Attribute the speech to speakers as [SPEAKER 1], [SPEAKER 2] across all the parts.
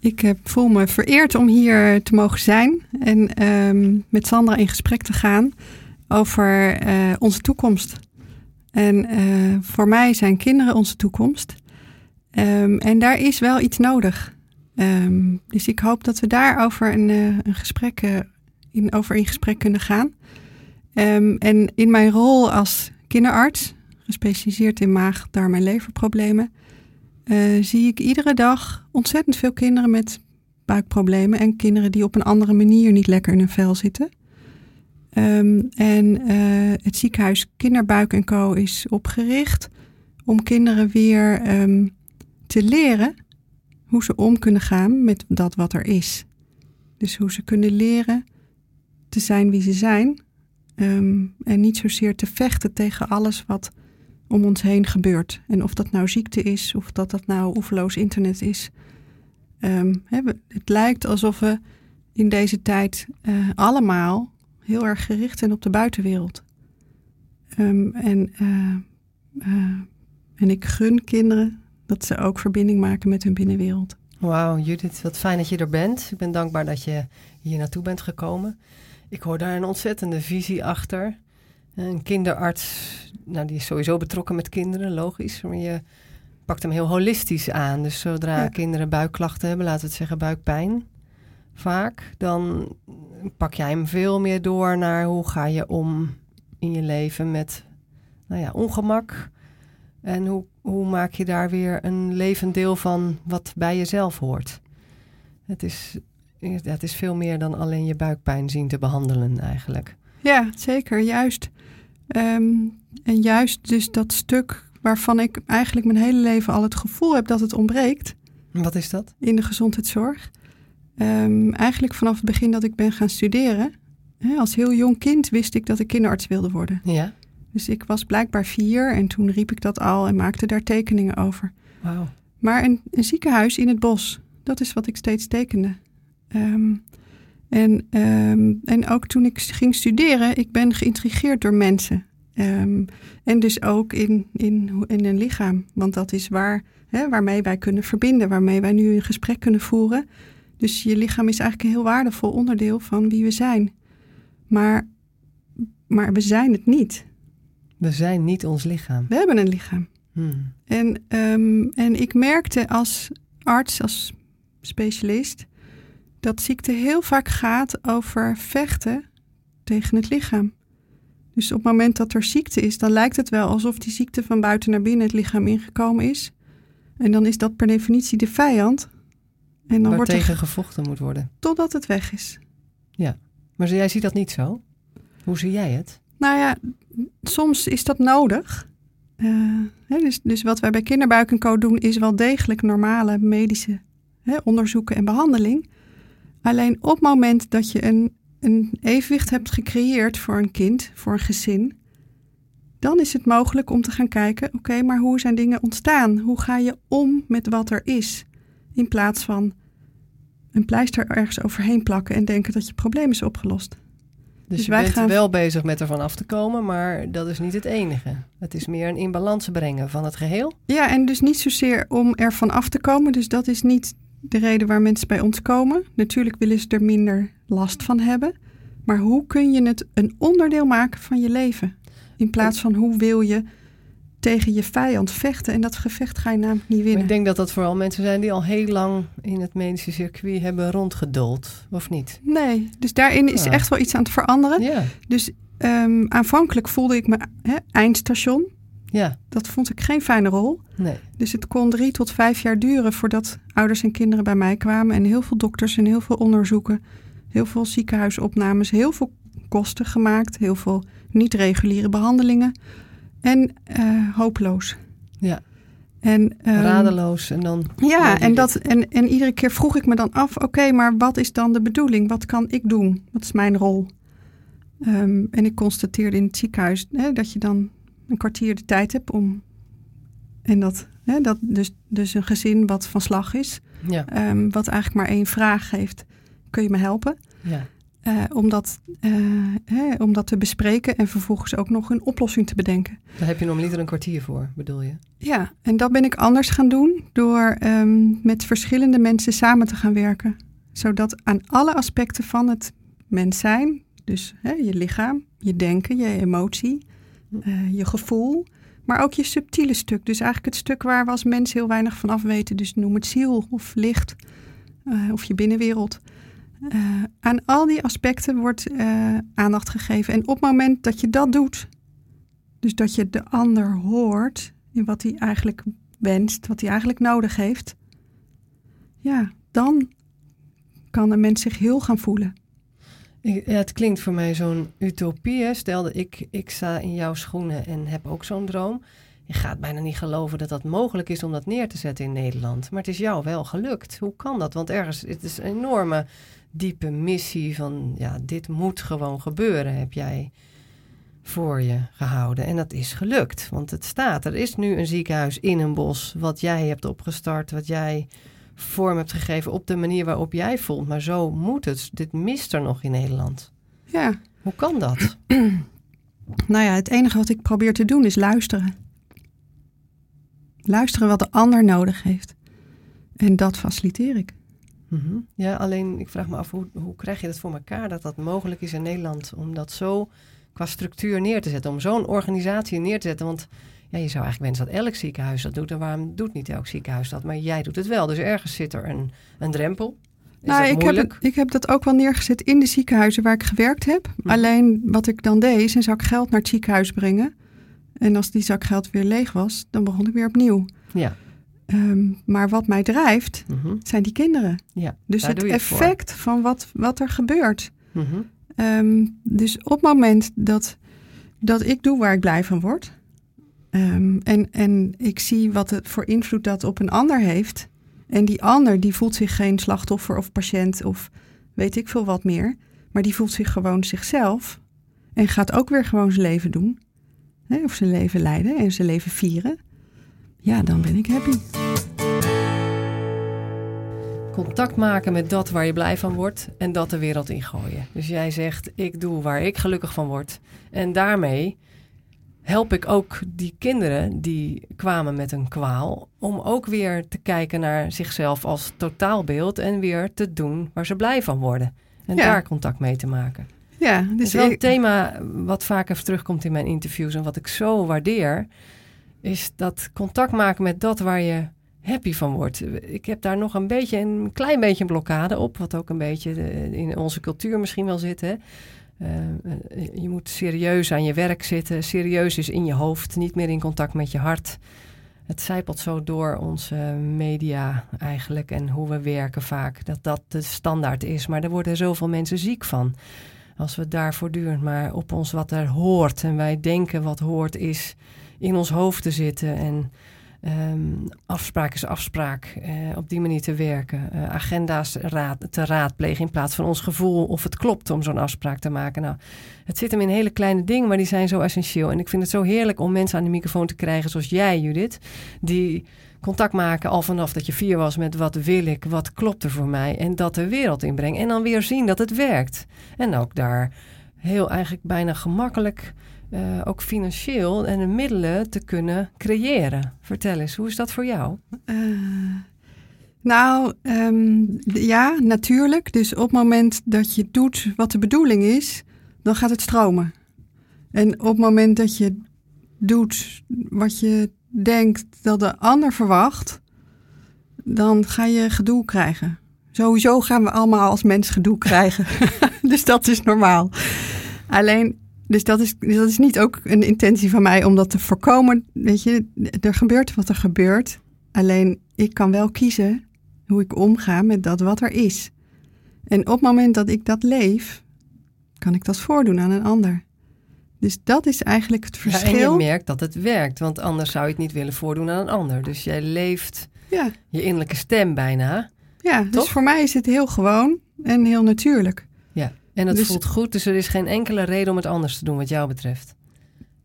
[SPEAKER 1] ik heb, voel me vereerd om hier te mogen zijn en ehm, met Sandra in gesprek te gaan over eh, onze toekomst. En eh, voor mij zijn kinderen onze toekomst. Ehm, en daar is wel iets nodig. Ehm, dus ik hoop dat we daarover een, een gesprek, in, over in gesprek kunnen gaan. en in mijn rol als kinderarts, gespecialiseerd in maag, darm en leverproblemen, uh, zie ik iedere dag ontzettend veel kinderen met buikproblemen en kinderen die op een andere manier niet lekker in hun vel zitten. Um, en uh, het ziekenhuis Kinderbuik en Co. is opgericht om kinderen weer um, te leren hoe ze om kunnen gaan met dat wat er is. Dus hoe ze kunnen leren te zijn wie ze zijn. Um, en niet zozeer te vechten tegen alles wat om ons heen gebeurt. En of dat nou ziekte is, of dat dat nou oeverloos internet is. Um, het lijkt alsof we in deze tijd uh, allemaal heel erg gericht zijn op de buitenwereld. Um, en, uh, uh, en ik gun kinderen dat ze ook verbinding maken met hun binnenwereld.
[SPEAKER 2] Wauw, Judith, wat fijn dat je er bent. Ik ben dankbaar dat je hier naartoe bent gekomen. Ik hoor daar een ontzettende visie achter. Een kinderarts, nou, die is sowieso betrokken met kinderen, logisch. Maar je pakt hem heel holistisch aan. Dus zodra kinderen buikklachten hebben, laten we het zeggen buikpijn, vaak, dan pak jij hem veel meer door naar hoe ga je om in je leven met nou ja, ongemak. En hoe, hoe maak je daar weer een levend deel van wat bij jezelf hoort. Het is, het is veel meer dan alleen je buikpijn zien te behandelen eigenlijk.
[SPEAKER 1] Ja, zeker, juist. Um, en juist dus dat stuk waarvan ik eigenlijk mijn hele leven al het gevoel heb dat het ontbreekt.
[SPEAKER 2] Wat is dat?
[SPEAKER 1] In de gezondheidszorg. Um, eigenlijk vanaf het begin dat ik ben gaan studeren. Hè, als heel jong kind wist ik dat ik kinderarts wilde worden.
[SPEAKER 2] Ja.
[SPEAKER 1] Dus ik was blijkbaar vier en toen riep ik dat al en maakte daar tekeningen over.
[SPEAKER 2] Wauw.
[SPEAKER 1] Maar een, een, ziekenhuis in het bos, dat is wat ik steeds tekende. Um, en, um, en ook toen ik ging studeren, ik ben geïntrigeerd door mensen. Um, en dus ook in, in, in een lichaam. Want dat is waar, hè, waarmee wij kunnen verbinden, waarmee wij nu een gesprek kunnen voeren. Dus je lichaam is eigenlijk een heel waardevol onderdeel van wie we zijn. Maar, maar we zijn het niet.
[SPEAKER 2] We zijn niet ons lichaam.
[SPEAKER 1] We hebben een lichaam.
[SPEAKER 2] Hmm.
[SPEAKER 1] En, um, en ik merkte als arts, als specialist, dat ziekte heel vaak gaat over vechten tegen het lichaam. Dus op het moment dat er ziekte is, dan lijkt het wel alsof die ziekte van buiten naar binnen het lichaam ingekomen is. En dan is dat per definitie de vijand.
[SPEAKER 2] En dan wordt tegen gevochten moet worden.
[SPEAKER 1] Totdat het weg is.
[SPEAKER 2] Ja, maar jij ziet dat niet zo? Hoe zie jij het?
[SPEAKER 1] Nou ja, soms is dat nodig. Uh, hè, dus, dus wat wij bij kinderbuik en co doen is wel degelijk normale medische hè, onderzoeken en behandeling. Alleen op het moment dat je een, een evenwicht hebt gecreëerd voor een kind, voor een gezin, dan is het mogelijk om te gaan kijken: oké, maar hoe zijn dingen ontstaan? Hoe ga je om met wat er is? In plaats van een pleister ergens overheen plakken en denken dat je probleem is opgelost.
[SPEAKER 2] Dus, dus je bent gaan... wel bezig met ervan af te komen, maar dat is niet het enige. Het is meer een in balans brengen van het geheel.
[SPEAKER 1] Ja, en dus niet zozeer om ervan af te komen. Dus dat is niet de reden waar mensen bij ons komen. Natuurlijk willen ze er minder last van hebben. Maar hoe kun je het een onderdeel maken van je leven? In plaats van hoe wil je tegen je vijand vechten. En dat gevecht ga je namelijk niet winnen.
[SPEAKER 2] Maar ik denk dat dat vooral mensen zijn die al heel lang in het medische circuit hebben rondgedold, of niet?
[SPEAKER 1] Nee, dus daarin is echt wel iets aan het veranderen.
[SPEAKER 2] Ja.
[SPEAKER 1] Dus um, aanvankelijk voelde ik me eindstation.
[SPEAKER 2] Ja.
[SPEAKER 1] Dat vond ik geen fijne rol.
[SPEAKER 2] Nee.
[SPEAKER 1] Dus het kon drie tot vijf jaar duren voordat ouders en kinderen bij mij kwamen. En heel veel dokters en heel veel onderzoeken. Heel veel ziekenhuisopnames. Heel veel kosten gemaakt. Heel veel niet-reguliere behandelingen. En uh, hopeloos.
[SPEAKER 2] Ja.
[SPEAKER 1] En, ehm,
[SPEAKER 2] Radeloos en dan...
[SPEAKER 1] Ja, en, dat, en, en iedere keer vroeg ik me dan af, oké, maar wat is dan de bedoeling? Wat kan ik doen? Wat is mijn rol? Ehm, en ik constateerde in het ziekenhuis hè, dat je dan een kwartier de tijd hebt om. En dat, hè, dat dus, dus een gezin wat van slag is,
[SPEAKER 2] Ja,
[SPEAKER 1] ehm, wat eigenlijk maar één vraag heeft: kun je me helpen?
[SPEAKER 2] ja.
[SPEAKER 1] Eh, om, dat, eh, hè, om dat te bespreken en vervolgens ook nog een oplossing te bedenken.
[SPEAKER 2] Daar heb je normaliter een kwartier voor, bedoel je?
[SPEAKER 1] Ja, en dat ben ik anders gaan doen door ehm, met verschillende mensen samen te gaan werken. Zodat aan alle aspecten van het mens zijn, dus hè, je lichaam, je denken, je emotie, eh, je gevoel, maar ook je subtiele stuk. Dus eigenlijk het stuk waar we als mens heel weinig van af weten. Dus noem het ziel of licht eh, of je binnenwereld. Eh, aan al die aspecten wordt aandacht gegeven. En op het moment dat je dat doet, dus dat je de ander hoort in wat hij eigenlijk wenst, wat hij eigenlijk nodig heeft, ja, dan kan een mens zich heel gaan voelen.
[SPEAKER 2] Ja, het klinkt voor mij zo'n utopie. Hè? Stel dat ik, ik sta in jouw schoenen en heb ook zo'n droom. Je gaat bijna niet geloven dat dat mogelijk is om dat neer te zetten in Nederland. Maar het is jou wel gelukt. Hoe kan dat? Want ergens, het is een enorme diepe missie van, ja, dit moet gewoon gebeuren, heb jij voor je gehouden. En dat is gelukt, want het staat. Er is nu een ziekenhuis in een bos, wat jij hebt opgestart, wat jij vorm hebt gegeven op de manier waarop jij voelt. Maar zo moet het. Dit mist er nog in Nederland.
[SPEAKER 1] Ja,
[SPEAKER 2] Hoe kan dat?
[SPEAKER 1] nou ja, het enige wat ik probeer te doen is luisteren. Luisteren wat de ander nodig heeft. En dat faciliteer ik.
[SPEAKER 2] Mhm. Ja, alleen ik vraag me af, hoe, hoe krijg je dat voor elkaar dat dat mogelijk is in Nederland? Om dat zo qua structuur neer te zetten, om zo'n organisatie neer te zetten. Want ja, je zou eigenlijk wensen dat elk ziekenhuis dat doet. En waarom doet niet elk ziekenhuis dat? Maar jij doet het wel. Dus ergens zit er een, een drempel. Is
[SPEAKER 1] nou, ik heb, ik heb dat ook wel neergezet in de ziekenhuizen waar ik gewerkt heb.
[SPEAKER 2] Mhm.
[SPEAKER 1] Alleen wat ik dan deed, is een zak geld naar het ziekenhuis brengen. En als die zak geld weer leeg was, dan begon ik weer opnieuw.
[SPEAKER 2] Ja.
[SPEAKER 1] Ehm, maar wat mij drijft,
[SPEAKER 2] Mhm.
[SPEAKER 1] zijn die kinderen.
[SPEAKER 2] ja.
[SPEAKER 1] Dus het
[SPEAKER 2] voor.
[SPEAKER 1] effect van wat, wat er gebeurt.
[SPEAKER 2] Mhm.
[SPEAKER 1] Ehm, dus op het moment dat, dat ik doe waar ik blij van word. Ehm, en, en ik zie wat het voor invloed dat op een ander heeft. En die ander die voelt zich geen slachtoffer of patiënt of weet ik veel wat meer. Maar die voelt zich gewoon zichzelf. En gaat ook weer gewoon zijn leven doen. Hè, of zijn leven leiden en zijn leven vieren. Ja, dan ben ik happy.
[SPEAKER 2] Contact maken met dat waar je blij van wordt en dat de wereld ingooien. Dus jij zegt, ik doe waar ik gelukkig van word. En daarmee help ik ook die kinderen die kwamen met een kwaal... om ook weer te kijken naar zichzelf als totaalbeeld... en weer te doen waar ze blij van worden. En
[SPEAKER 1] Ja.
[SPEAKER 2] daar contact mee te maken.
[SPEAKER 1] Ja, dus
[SPEAKER 2] is wel een
[SPEAKER 1] ik-
[SPEAKER 2] thema wat vaker terugkomt in mijn interviews... en wat ik zo waardeer... is dat contact maken met dat waar je happy van wordt. Ik heb daar nog een beetje, een klein beetje een blokkade op, wat ook een beetje de- in onze cultuur misschien wel zit. Hè? Eh, eh, je moet serieus aan je werk zitten, serieus is in je hoofd, niet meer in contact met je hart. Het zijpelt zo door onze media eigenlijk en hoe we werken vaak, dat dat de standaard is. Maar er worden zoveel mensen ziek van. Als we daar voortdurend maar op ons wat er hoort en wij denken wat hoort is in ons hoofd te zitten en ehm, afspraak is afspraak, eh, op die manier te werken, eh, agenda's raad, te raadplegen in plaats van ons gevoel of het klopt om zo'n afspraak te maken. Nou, het zit hem in hele kleine dingen, maar die zijn zo essentieel. En ik vind het zo heerlijk om mensen aan de microfoon te krijgen zoals jij, Judith, die contact maken al vanaf dat je vier was met wat wil ik, wat klopt er voor mij en dat de wereld inbrengen en dan weer zien dat het werkt. En ook daar heel eigenlijk bijna gemakkelijk eh, ook financieel en de middelen te kunnen creëren. Vertel eens, hoe is dat voor jou?
[SPEAKER 1] Eh, nou, ehm, ja, natuurlijk. Dus op het moment dat je doet wat de bedoeling is, dan gaat het stromen. En op het moment dat je doet wat je denkt dat de ander verwacht, dan ga je gedoe krijgen. Sowieso gaan we allemaal als mens gedoe krijgen. dus dat is normaal. Alleen, dus dat is, dat is niet ook een intentie van mij om dat te voorkomen. Weet je, er gebeurt wat er gebeurt. Alleen ik kan wel kiezen hoe ik omga met dat wat er is. En op het moment dat ik dat leef, kan ik dat voordoen aan een ander. Dus dat is eigenlijk het verschil.
[SPEAKER 2] Ja, en je merkt dat het werkt, want anders zou je het niet willen voordoen aan een ander. Dus jij leeft
[SPEAKER 1] ja.
[SPEAKER 2] je innerlijke stem bijna.
[SPEAKER 1] Ja, dus voor mij is het heel gewoon en heel natuurlijk.
[SPEAKER 2] En het
[SPEAKER 1] Dus-
[SPEAKER 2] voelt goed, dus er is geen enkele reden om het anders te doen wat jou betreft.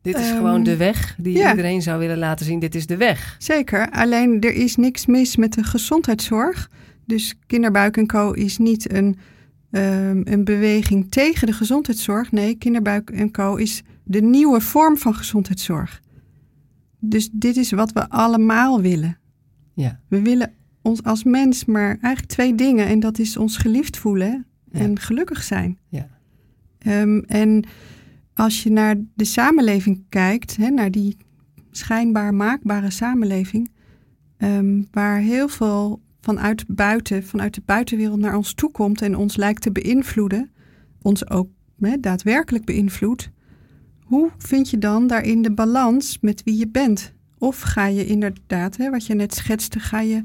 [SPEAKER 2] Dit is
[SPEAKER 1] Ehm,
[SPEAKER 2] gewoon de weg die
[SPEAKER 1] ja.
[SPEAKER 2] iedereen zou willen laten zien. Dit is de weg.
[SPEAKER 1] Zeker, alleen er is niks mis met de gezondheidszorg. Dus Kinderbuik en Co. is niet een, ehm, een beweging tegen de gezondheidszorg. Nee, Kinderbuik en Co. is de nieuwe vorm van gezondheidszorg. Dus dit is wat we allemaal willen.
[SPEAKER 2] Ja,
[SPEAKER 1] We willen ons als mens maar eigenlijk twee dingen. En dat is ons geliefd voelen
[SPEAKER 2] Ja.
[SPEAKER 1] en gelukkig zijn.
[SPEAKER 2] Ja.
[SPEAKER 1] Ehm, en als je naar de samenleving kijkt, hè, naar die schijnbaar maakbare samenleving, ehm, waar heel veel vanuit buiten, vanuit de buitenwereld naar ons toe komt en ons lijkt te beïnvloeden, ons ook hè, daadwerkelijk beïnvloedt, hoe vind je dan daarin de balans met wie je bent? Of ga je inderdaad, hè, wat je net schetste, ga je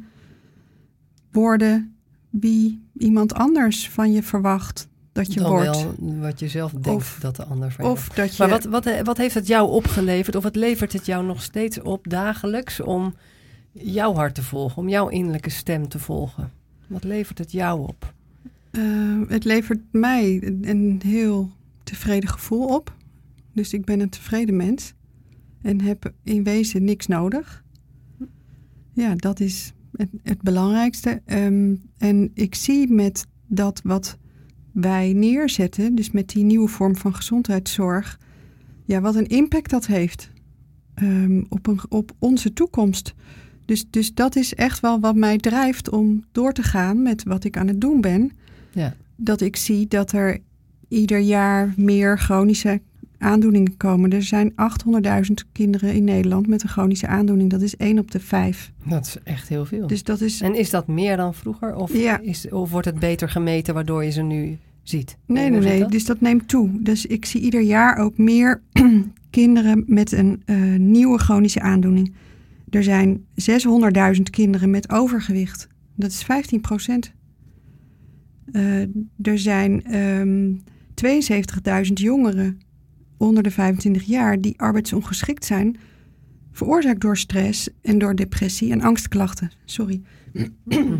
[SPEAKER 1] worden wie iemand anders van je verwacht dat je
[SPEAKER 2] dan
[SPEAKER 1] wordt?
[SPEAKER 2] wel wat je zelf denkt
[SPEAKER 1] Of-
[SPEAKER 2] dat de ander van je
[SPEAKER 1] Of dat je.
[SPEAKER 2] Maar wat, wat, wat heeft het jou opgeleverd, of wat levert het jou nog steeds op dagelijks om jouw hart te volgen, om jouw innerlijke stem te volgen? Wat levert het jou op?
[SPEAKER 1] Eh, het levert mij een heel tevreden gevoel op. Dus ik ben een tevreden mens. En heb in wezen niks nodig. Ja, dat is het, het belangrijkste. Ehm, en ik zie met dat wat wij neerzetten, dus met die nieuwe vorm van gezondheidszorg, ja, wat een impact dat heeft ehm, op, een, op onze toekomst. Dus, dus dat is echt wel wat mij drijft om door te gaan met wat ik aan het doen ben.
[SPEAKER 2] Ja.
[SPEAKER 1] Dat ik zie dat er ieder jaar meer chronische aandoeningen komen. Er zijn 800.000 kinderen in Nederland met een chronische aandoening. Dat is 1 op de 5.
[SPEAKER 2] Dat is echt heel veel.
[SPEAKER 1] Dus dat is.
[SPEAKER 2] En is dat meer dan vroeger? Of,
[SPEAKER 1] Ja.
[SPEAKER 2] is, of wordt het beter gemeten waardoor je ze nu ziet?
[SPEAKER 1] Nee, nee, nee.
[SPEAKER 2] dat?
[SPEAKER 1] Dus dat neemt toe. Dus ik zie ieder jaar ook meer kinderen met een eh, nieuwe chronische aandoening. Er zijn 600.000 kinderen met overgewicht. Dat is 15 procent. Eh, er zijn ehm 72.000 jongeren onder de 25 jaar die arbeidsongeschikt zijn, veroorzaakt door stress en door depressie en angstklachten. Sorry.
[SPEAKER 2] Mhm.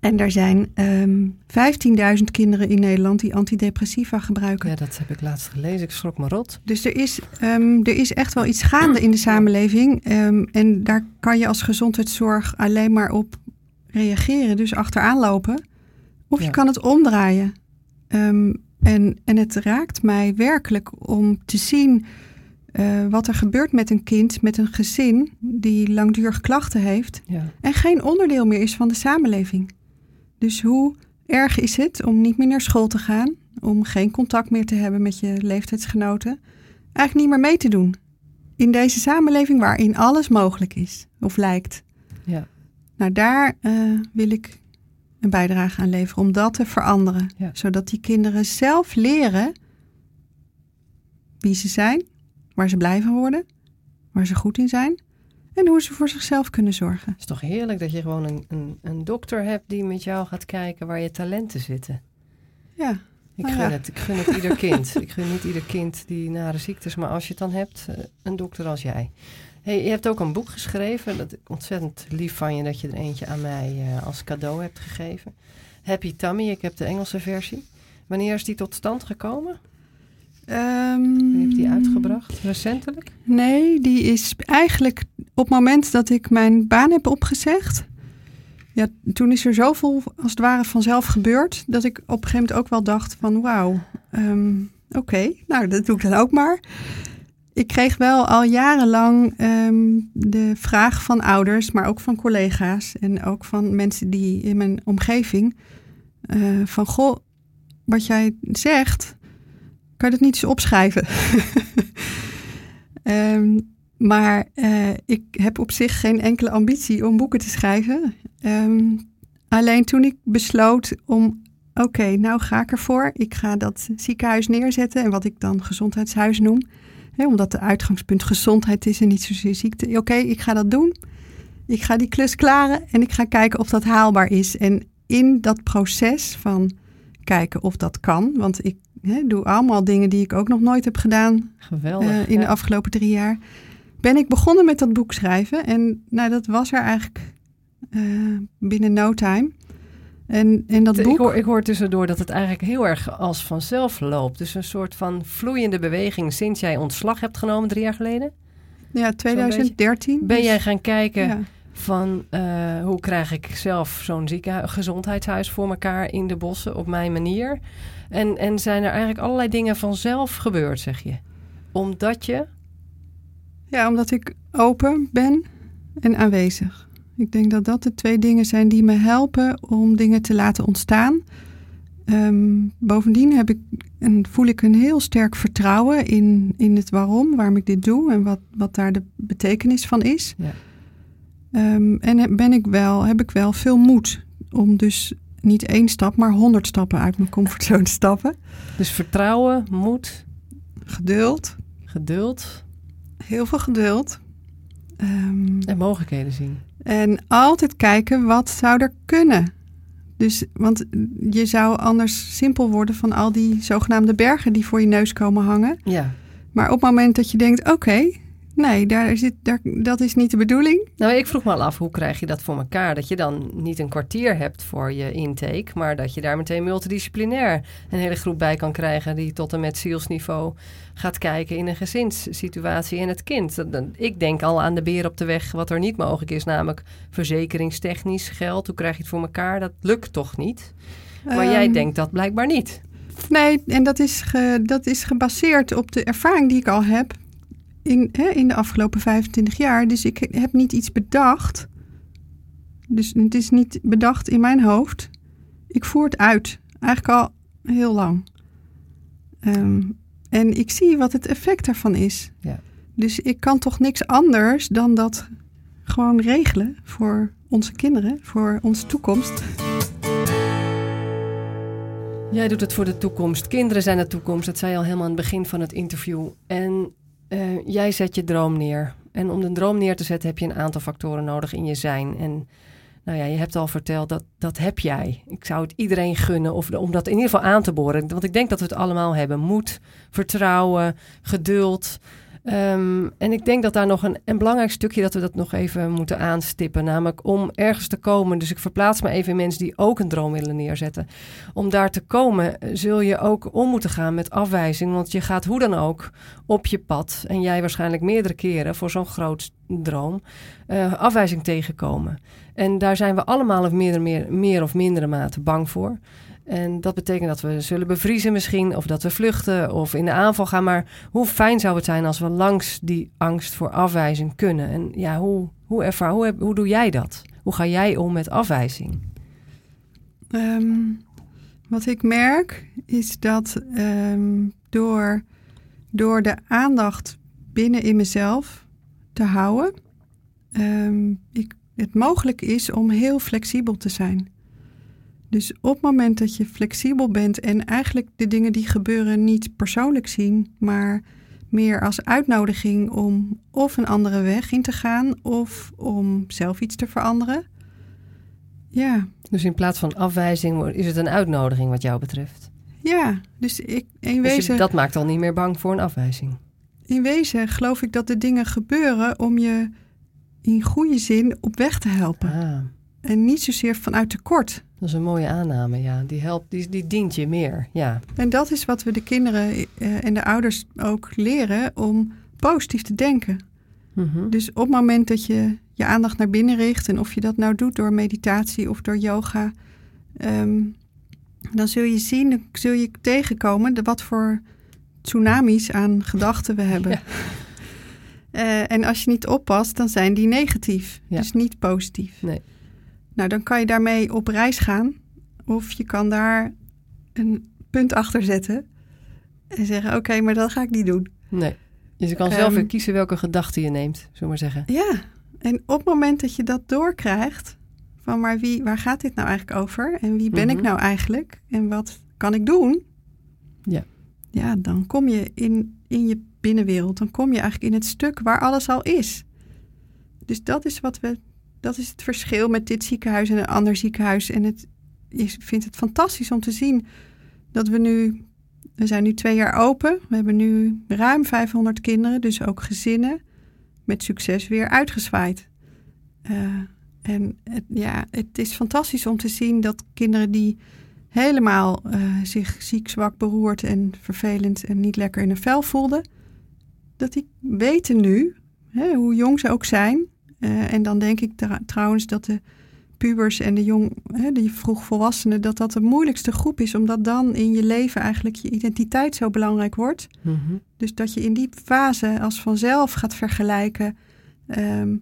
[SPEAKER 1] En er zijn ehm 15.000 kinderen in Nederland die antidepressiva gebruiken.
[SPEAKER 2] Ja, dat heb ik laatst gelezen. Ik schrok me rot.
[SPEAKER 1] Dus er is, ehm, er is echt wel iets gaande in de samenleving. ehm, en daar kan je als gezondheidszorg alleen maar op reageren. Dus achteraan lopen. Of je kan het omdraaien. Ehm, en, en het raakt mij werkelijk om te zien eh, wat er gebeurt met een kind, met een gezin die langdurig klachten heeft
[SPEAKER 2] Ja.
[SPEAKER 1] en geen onderdeel meer is van de samenleving. Dus hoe erg is het om niet meer naar school te gaan, om geen contact meer te hebben met je leeftijdsgenoten, eigenlijk niet meer mee te doen in deze samenleving waarin alles mogelijk is of lijkt.
[SPEAKER 2] Ja.
[SPEAKER 1] Nou, daar eh, wil ik een bijdrage aan leveren om dat te veranderen,
[SPEAKER 2] Ja.
[SPEAKER 1] zodat die kinderen zelf leren wie ze zijn, waar ze blij van worden, waar ze goed in zijn en hoe ze voor zichzelf kunnen zorgen.
[SPEAKER 2] Het is toch heerlijk dat je gewoon een, een, een dokter hebt die met jou gaat kijken waar je talenten zitten.
[SPEAKER 1] Ja,
[SPEAKER 2] Ik
[SPEAKER 1] Nou
[SPEAKER 2] gun,
[SPEAKER 1] ja.
[SPEAKER 2] het, ik gun het ieder kind. ik gun niet ieder kind die nare ziektes, maar als je het dan hebt, eh, een dokter als jij. Hey, je hebt ook een boek geschreven. Dat ontzettend lief van je dat je er eentje aan mij eh, als cadeau hebt gegeven. Happy Tummy, ik heb de Engelse versie. Wanneer is die tot stand gekomen? Wie heeft die uitgebracht? Recentelijk?
[SPEAKER 1] Nee, die is eigenlijk op het moment dat ik mijn baan heb opgezegd. Ja, toen is er zoveel als het ware vanzelf gebeurd. Dat ik op een gegeven moment ook wel dacht van wauw, ehm, oké, nou dat doe ik dan ook maar. Ik kreeg wel al jarenlang ehm, de vraag van ouders, maar ook van collega's en ook van mensen die in mijn omgeving. eh, van goh, wat jij zegt, kan je dat niet eens opschrijven? Ehm, maar eh, ik heb op zich geen enkele ambitie om boeken te schrijven. Ehm, alleen toen ik besloot om, oké, nou ga ik ervoor. Ik ga dat ziekenhuis neerzetten en wat ik dan gezondheidshuis noem. Hè, omdat de uitgangspunt gezondheid is en niet zozeer ziekte. Oké, ik ga dat doen. Ik ga die klus klaren en ik ga kijken of dat haalbaar is. En in dat proces van kijken of dat kan, want ik hè, doe allemaal dingen die ik ook nog nooit heb gedaan
[SPEAKER 2] Geweldig.
[SPEAKER 1] eh, in de afgelopen drie jaar. Ben ik begonnen met dat boek schrijven. En nou, dat was er eigenlijk eh, binnen no time. En, en dat
[SPEAKER 2] Ik
[SPEAKER 1] boek...
[SPEAKER 2] hoor, ik hoor tussendoor dat het eigenlijk heel erg als vanzelf loopt. Dus een soort van vloeiende beweging sinds jij ontslag hebt genomen drie jaar geleden.
[SPEAKER 1] ja, 2013.
[SPEAKER 2] Ben
[SPEAKER 1] dus-
[SPEAKER 2] jij gaan kijken
[SPEAKER 1] ja.
[SPEAKER 2] van eh, hoe krijg ik zelf zo'n ziekenhuis, gezondheidshuis voor elkaar in de bossen op mijn manier? En, en zijn er eigenlijk allerlei dingen vanzelf gebeurd, zeg je? Omdat je...
[SPEAKER 1] Ja, omdat ik open ben en aanwezig. Ik denk dat dat de twee dingen zijn die me helpen om dingen te laten ontstaan. Ehm, bovendien heb ik en voel ik een heel sterk vertrouwen in, in het waarom, waarom ik dit doe en wat, wat daar de betekenis van is.
[SPEAKER 2] Ja.
[SPEAKER 1] Ehm, en ben ik wel, heb ik wel veel moed om dus niet één stap, maar honderd stappen uit mijn comfortzone te stappen.
[SPEAKER 2] Dus vertrouwen, moed,
[SPEAKER 1] Geduld,
[SPEAKER 2] geduld
[SPEAKER 1] heel veel geduld. Ehm,
[SPEAKER 2] en mogelijkheden zien.
[SPEAKER 1] En altijd kijken wat zou er kunnen. Dus, want je zou anders simpel worden van al die zogenaamde bergen die voor je neus komen hangen.
[SPEAKER 2] Ja.
[SPEAKER 1] Maar op het moment dat je denkt, oké, nee, daar zit, daar, dat is niet de bedoeling.
[SPEAKER 2] Nou, ik vroeg me al af, hoe krijg je dat voor elkaar? Dat je dan niet een kwartier hebt voor je intake, maar dat je daar meteen multidisciplinair een hele groep bij kan krijgen die tot en met zielsniveau gaat kijken in een gezinssituatie en het kind. Ik denk al aan de beer op de weg, wat er niet mogelijk is, namelijk verzekeringstechnisch geld. Hoe krijg je het voor elkaar? Dat lukt toch niet? Maar jij
[SPEAKER 1] Ehm,
[SPEAKER 2] denkt dat blijkbaar niet.
[SPEAKER 1] Nee, en dat is, ge- dat is gebaseerd op de ervaring die ik al heb in, hè, in de afgelopen 25 jaar. Dus ik heb niet iets bedacht. Dus het is niet bedacht in mijn hoofd. Ik voer het uit. Eigenlijk al heel lang. Ehm, en ik zie wat het effect daarvan is.
[SPEAKER 2] Ja.
[SPEAKER 1] Dus ik kan toch niks anders dan dat gewoon regelen voor onze kinderen, voor onze toekomst.
[SPEAKER 2] Jij doet het voor de toekomst. Kinderen zijn de toekomst. Dat zei je al helemaal aan het begin van het interview. En eh, jij zet je droom neer. En om de droom neer te zetten heb je een aantal factoren nodig in je zijn. En nou ja, je hebt al verteld dat dat heb jij. Ik zou het iedereen gunnen of, om dat in ieder geval aan te boren. Want ik denk dat we het allemaal hebben. Moed, vertrouwen, geduld. Ehm, en ik denk dat daar nog een, een belangrijk stukje dat we dat nog even moeten aanstippen. Namelijk om ergens te komen. Dus ik verplaats me even in mensen die ook een droom willen neerzetten. Om daar te komen eh, zul je ook om moeten gaan met afwijzing. Want je gaat hoe dan ook op je pad. En jij waarschijnlijk meerdere keren voor zo'n groot droom. eh, afwijzing tegenkomen. En daar zijn we allemaal of meer, meer, meer of mindere mate bang voor. En dat betekent dat we zullen bevriezen misschien, of dat we vluchten of in de aanval gaan. Maar hoe fijn zou het zijn als we langs die angst voor afwijzing kunnen? En ja, hoe, hoe, ervaar, hoe, hoe doe jij dat? Hoe ga jij om met afwijzing?
[SPEAKER 1] Ehm, wat ik merk is dat ehm, door, door de aandacht binnen in mezelf te houden, ehm, ik, het mogelijk is om heel flexibel te zijn. Dus op het moment dat je flexibel bent en eigenlijk de dingen die gebeuren niet persoonlijk zien, maar meer als uitnodiging om of een andere weg in te gaan of om zelf iets te veranderen. Ja,
[SPEAKER 2] Dus in plaats van afwijzing is het een uitnodiging wat jou betreft.
[SPEAKER 1] Ja, dus ik, in,
[SPEAKER 2] Dus
[SPEAKER 1] wezen,
[SPEAKER 2] dat maakt al niet meer bang voor een afwijzing.
[SPEAKER 1] in wezen geloof ik dat de dingen gebeuren om je in goede zin op weg te helpen.
[SPEAKER 2] Ah,
[SPEAKER 1] En niet zozeer vanuit tekort.
[SPEAKER 2] Dat is een mooie aanname, ja. Die, helpt, die, die dient je meer, ja.
[SPEAKER 1] En dat is wat we de kinderen eh, en de ouders ook leren om positief te denken.
[SPEAKER 2] Mhm.
[SPEAKER 1] Dus op het moment dat je je aandacht naar binnen richt, en of je dat nou doet door meditatie of door yoga, ehm, dan zul je zien, dan zul je tegenkomen de, wat voor tsunamis aan gedachten we hebben.
[SPEAKER 2] Ja.
[SPEAKER 1] Eh, en als je niet oppast, dan zijn die negatief,
[SPEAKER 2] Ja.
[SPEAKER 1] dus niet positief.
[SPEAKER 2] Nee.
[SPEAKER 1] Nou, dan kan je daarmee op reis gaan, of je kan daar een punt achter zetten en zeggen: Oké, maar dat ga ik niet doen.
[SPEAKER 2] Nee. Dus je kan zelf
[SPEAKER 1] Ehm,
[SPEAKER 2] weer kiezen welke gedachte je neemt, zullen we maar zeggen.
[SPEAKER 1] Ja, en op het moment dat je dat doorkrijgt, van maar wie, waar gaat dit nou eigenlijk over? En wie ben ik
[SPEAKER 2] Mhm.
[SPEAKER 1] nou eigenlijk? En wat kan ik doen?
[SPEAKER 2] Ja.
[SPEAKER 1] Ja, dan kom je in, in je binnenwereld. Dan kom je eigenlijk in het stuk waar alles al is. Dus dat is wat we, dat is het verschil met dit ziekenhuis en een ander ziekenhuis. En het, ik vind het fantastisch om te zien dat we nu we zijn nu twee jaar open. We hebben nu ruim 500 kinderen, dus ook gezinnen, met succes weer uitgezwaaid. Uh, en het, ja, het is fantastisch om te zien dat kinderen die helemaal uh, zich ziek, zwak, beroerd en vervelend en niet lekker in een vel voelden, dat die weten nu, hè, hoe jong ze ook zijn. Uh, en dan denk ik trouwens dat de pubers en de jong, hè, die vroegvolwassenen, dat dat de moeilijkste groep is, omdat dan in je leven eigenlijk je identiteit zo belangrijk wordt. Mm -hmm. Dus dat je in die fase als vanzelf gaat vergelijken, um,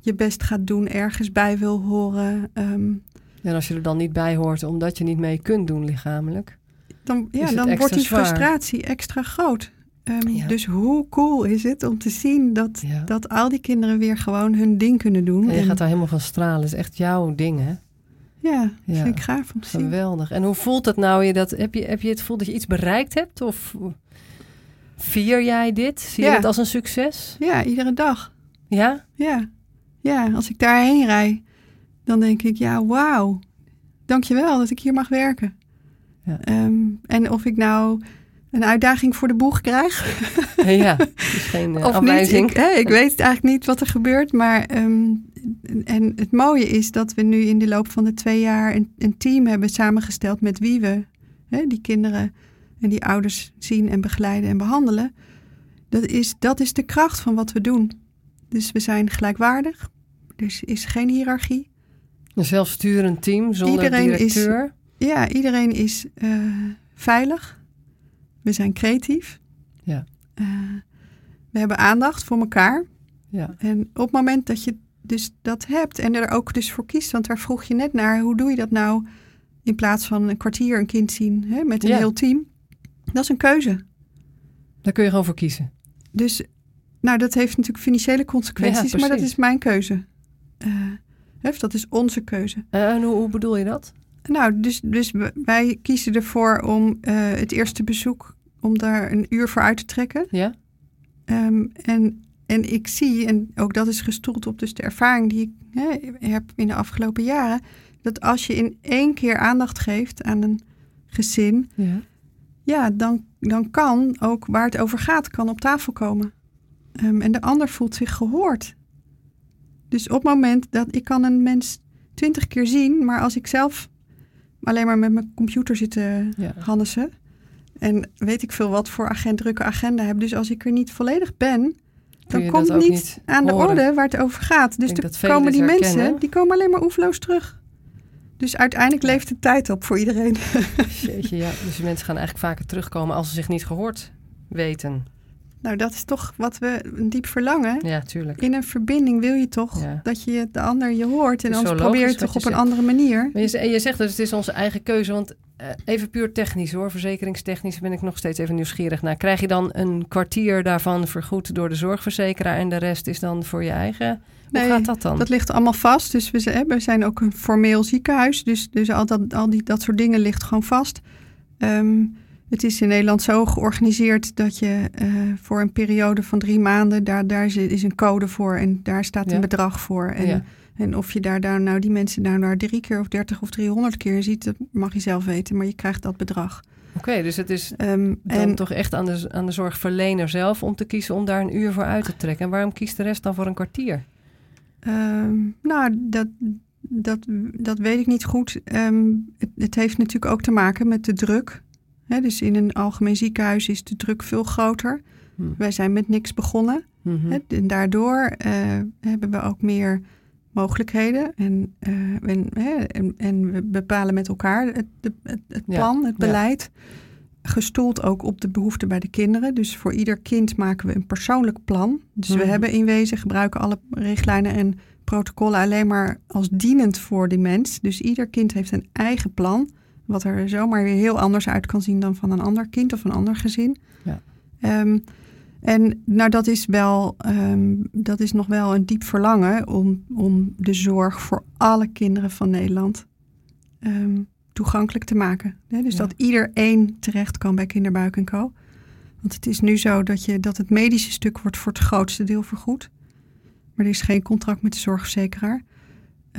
[SPEAKER 1] je best gaat doen, ergens bij wil horen. Um,
[SPEAKER 2] en als je er dan niet bij hoort, omdat je niet mee kunt doen lichamelijk,
[SPEAKER 1] dan, ja, dan wordt die frustratie extra groot. Um, ja. Dus hoe cool is het om te zien dat, ja. dat al die kinderen weer gewoon hun ding kunnen doen.
[SPEAKER 2] En je gaat daar helemaal van stralen. Het is echt jouw ding, hè?
[SPEAKER 1] Ja, ja. vind ik gaaf om te zien.
[SPEAKER 2] Geweldig. En hoe voelt het nou? Je dat, heb, je, heb je het gevoel dat je iets bereikt hebt? Of vier jij dit? Zie je het als een succes?
[SPEAKER 1] Ja, iedere dag.
[SPEAKER 2] Ja?
[SPEAKER 1] Ja. Ja, als ik daarheen rij, dan denk ik, ja, wauw. Dankjewel dat ik hier mag werken. Ja. Um, en of ik nou een uitdaging voor de boeg krijg.
[SPEAKER 2] Ja, is geen uh, afwijzing.
[SPEAKER 1] Ik, ik, weet eigenlijk niet wat er gebeurt. Maar um, en het mooie is dat we nu in de loop van de twee jaar een, een team hebben samengesteld met wie we hè, die kinderen en die ouders zien en begeleiden en behandelen. Dat is, dat is de kracht van wat we doen. Dus we zijn gelijkwaardig. Er is geen hiërarchie.
[SPEAKER 2] Een zelfsturend team zonder iedereen directeur.
[SPEAKER 1] Is, ja, iedereen is uh, veilig we zijn creatief.
[SPEAKER 2] Ja. Uh,
[SPEAKER 1] we hebben aandacht voor elkaar.
[SPEAKER 2] Ja.
[SPEAKER 1] En op het moment dat je dus dat hebt en er ook dus voor kiest, want daar vroeg je net naar, hoe doe je dat nou in plaats van een kwartier een kind zien hè, met een ja. heel team? Dat is een keuze.
[SPEAKER 2] Daar kun je gewoon voor kiezen.
[SPEAKER 1] Dus, nou, dat heeft natuurlijk financiële consequenties, ja, maar dat is mijn keuze. Uh, dat is onze keuze.
[SPEAKER 2] Uh, en hoe, hoe bedoel je dat?
[SPEAKER 1] Nou, dus, dus wij kiezen ervoor om uh, het eerste bezoek, om daar een uur voor uit te trekken.
[SPEAKER 2] Ja.
[SPEAKER 1] Um, en, en ik zie, en ook dat is gestoeld op dus de ervaring die ik hè, heb in de afgelopen jaren, dat als je in één keer aandacht geeft aan een gezin,
[SPEAKER 2] ja,
[SPEAKER 1] ja dan, dan kan ook waar het over gaat, kan op tafel komen. Um, en de ander voelt zich gehoord. Dus op het moment dat ik kan een mens twintig keer zien, maar als ik zelf alleen maar met mijn computer zitten ja. hannesen. En weet ik veel wat voor agent, drukke agenda heb. Dus als ik er niet volledig ben, dan komt niet, niet aan de orde waar het over gaat. Dus dan komen die mensen, die komen alleen maar oefloos terug. Dus uiteindelijk leeft de tijd op voor iedereen.
[SPEAKER 2] Jeetje, ja. Dus mensen gaan eigenlijk vaker terugkomen als ze zich niet gehoord weten.
[SPEAKER 1] Nou, dat is toch wat we een diep verlangen.
[SPEAKER 2] Ja, tuurlijk.
[SPEAKER 1] In een verbinding wil je toch ja. dat je de ander je hoort. En anders probeer je toch op een andere manier.
[SPEAKER 2] Maar je, je zegt dus het is onze eigen keuze. Want uh, even puur technisch hoor, verzekeringstechnisch ben ik nog steeds even nieuwsgierig naar. Krijg je dan een kwartier daarvan vergoed door de zorgverzekeraar en de rest is dan voor je eigen? Hoe
[SPEAKER 1] nee,
[SPEAKER 2] gaat dat dan?
[SPEAKER 1] Dat ligt allemaal vast. Dus we, we zijn ook een formeel ziekenhuis. Dus, dus al, dat, al die, dat soort dingen ligt gewoon vast. Um, het is in Nederland zo georganiseerd dat je uh, voor een periode van drie maanden, daar, daar is een code voor en daar staat een ja. bedrag voor. En, ja. en of je daar, daar nou die mensen daar nou drie keer of dertig of driehonderd keer ziet, dat mag je zelf weten, maar je krijgt dat bedrag.
[SPEAKER 2] Oké, okay, dus het is um, dan en, toch echt aan de, aan de zorgverlener zelf om te kiezen om daar een uur voor uit te trekken. En waarom kiest de rest dan voor een kwartier?
[SPEAKER 1] Um, nou, dat, dat, dat weet ik niet goed. Um, het, het, heeft natuurlijk ook te maken met de druk dus in een algemeen ziekenhuis is de druk veel groter. Hmm. Wij zijn met niks begonnen.
[SPEAKER 2] Mm-hmm.
[SPEAKER 1] en daardoor uh, hebben we ook meer mogelijkheden. En, uh, en, en, en, we bepalen met elkaar het, het, het plan, ja. het beleid. Ja. Gestoeld ook op de behoeften bij de kinderen. Dus voor ieder kind maken we een persoonlijk plan. Dus we hebben in wezen gebruiken alle richtlijnen en protocollen alleen maar als dienend voor die mens. Dus ieder kind heeft een eigen plan. Wat er zomaar weer heel anders uit kan zien dan van een ander kind of een ander gezin.
[SPEAKER 2] Ja.
[SPEAKER 1] Um, en nou, dat is, wel, um, dat is nog wel een diep verlangen om, om de zorg voor alle kinderen van Nederland um, toegankelijk te maken. Hè? Dus ja. dat ieder één terecht kan bij Kinderbuik en Co. Want het is nu zo dat, je, dat het medische stuk wordt voor het grootste deel vergoed. Maar er is geen contract met de zorgverzekeraar.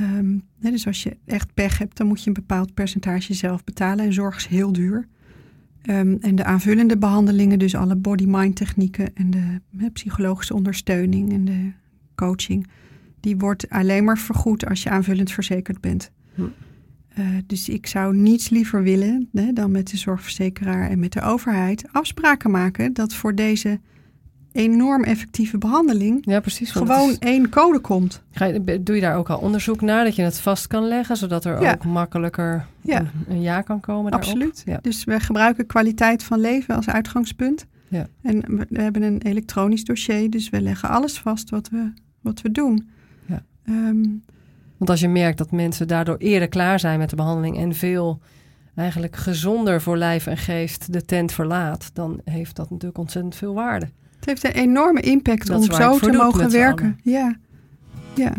[SPEAKER 1] Um, hè, dus als je echt pech hebt, dan moet je een bepaald percentage zelf betalen. En zorg is heel duur. Ehm, en de aanvullende behandelingen, dus alle body-mind technieken en de psychologische ondersteuning en de coaching, die wordt alleen maar vergoed als je aanvullend verzekerd bent.
[SPEAKER 2] Hm.
[SPEAKER 1] Uh, dus ik zou niets liever willen hè, dan met de zorgverzekeraar en met de overheid afspraken maken dat voor deze enorm effectieve behandeling
[SPEAKER 2] Ja, precies.
[SPEAKER 1] gewoon
[SPEAKER 2] is-
[SPEAKER 1] één code komt.
[SPEAKER 2] ga je, doe je daar ook al onderzoek naar, dat je het vast kan leggen, zodat er
[SPEAKER 1] Ja.
[SPEAKER 2] ook makkelijker
[SPEAKER 1] Ja.
[SPEAKER 2] een, een ja kan komen daarop?
[SPEAKER 1] Absoluut.
[SPEAKER 2] Ja.
[SPEAKER 1] Dus we gebruiken kwaliteit van leven als uitgangspunt.
[SPEAKER 2] Ja.
[SPEAKER 1] En we, we hebben een elektronisch dossier, dus we leggen alles vast wat we, wat we doen.
[SPEAKER 2] Ja.
[SPEAKER 1] Ehm,
[SPEAKER 2] Want als je merkt dat mensen daardoor eerder klaar zijn met de behandeling en veel eigenlijk gezonder voor lijf en geest de tent verlaat, dan heeft dat natuurlijk ontzettend veel waarde.
[SPEAKER 1] Het heeft een enorme impact
[SPEAKER 2] Dat
[SPEAKER 1] om
[SPEAKER 2] je
[SPEAKER 1] zo te mogen werken. Ja. ja.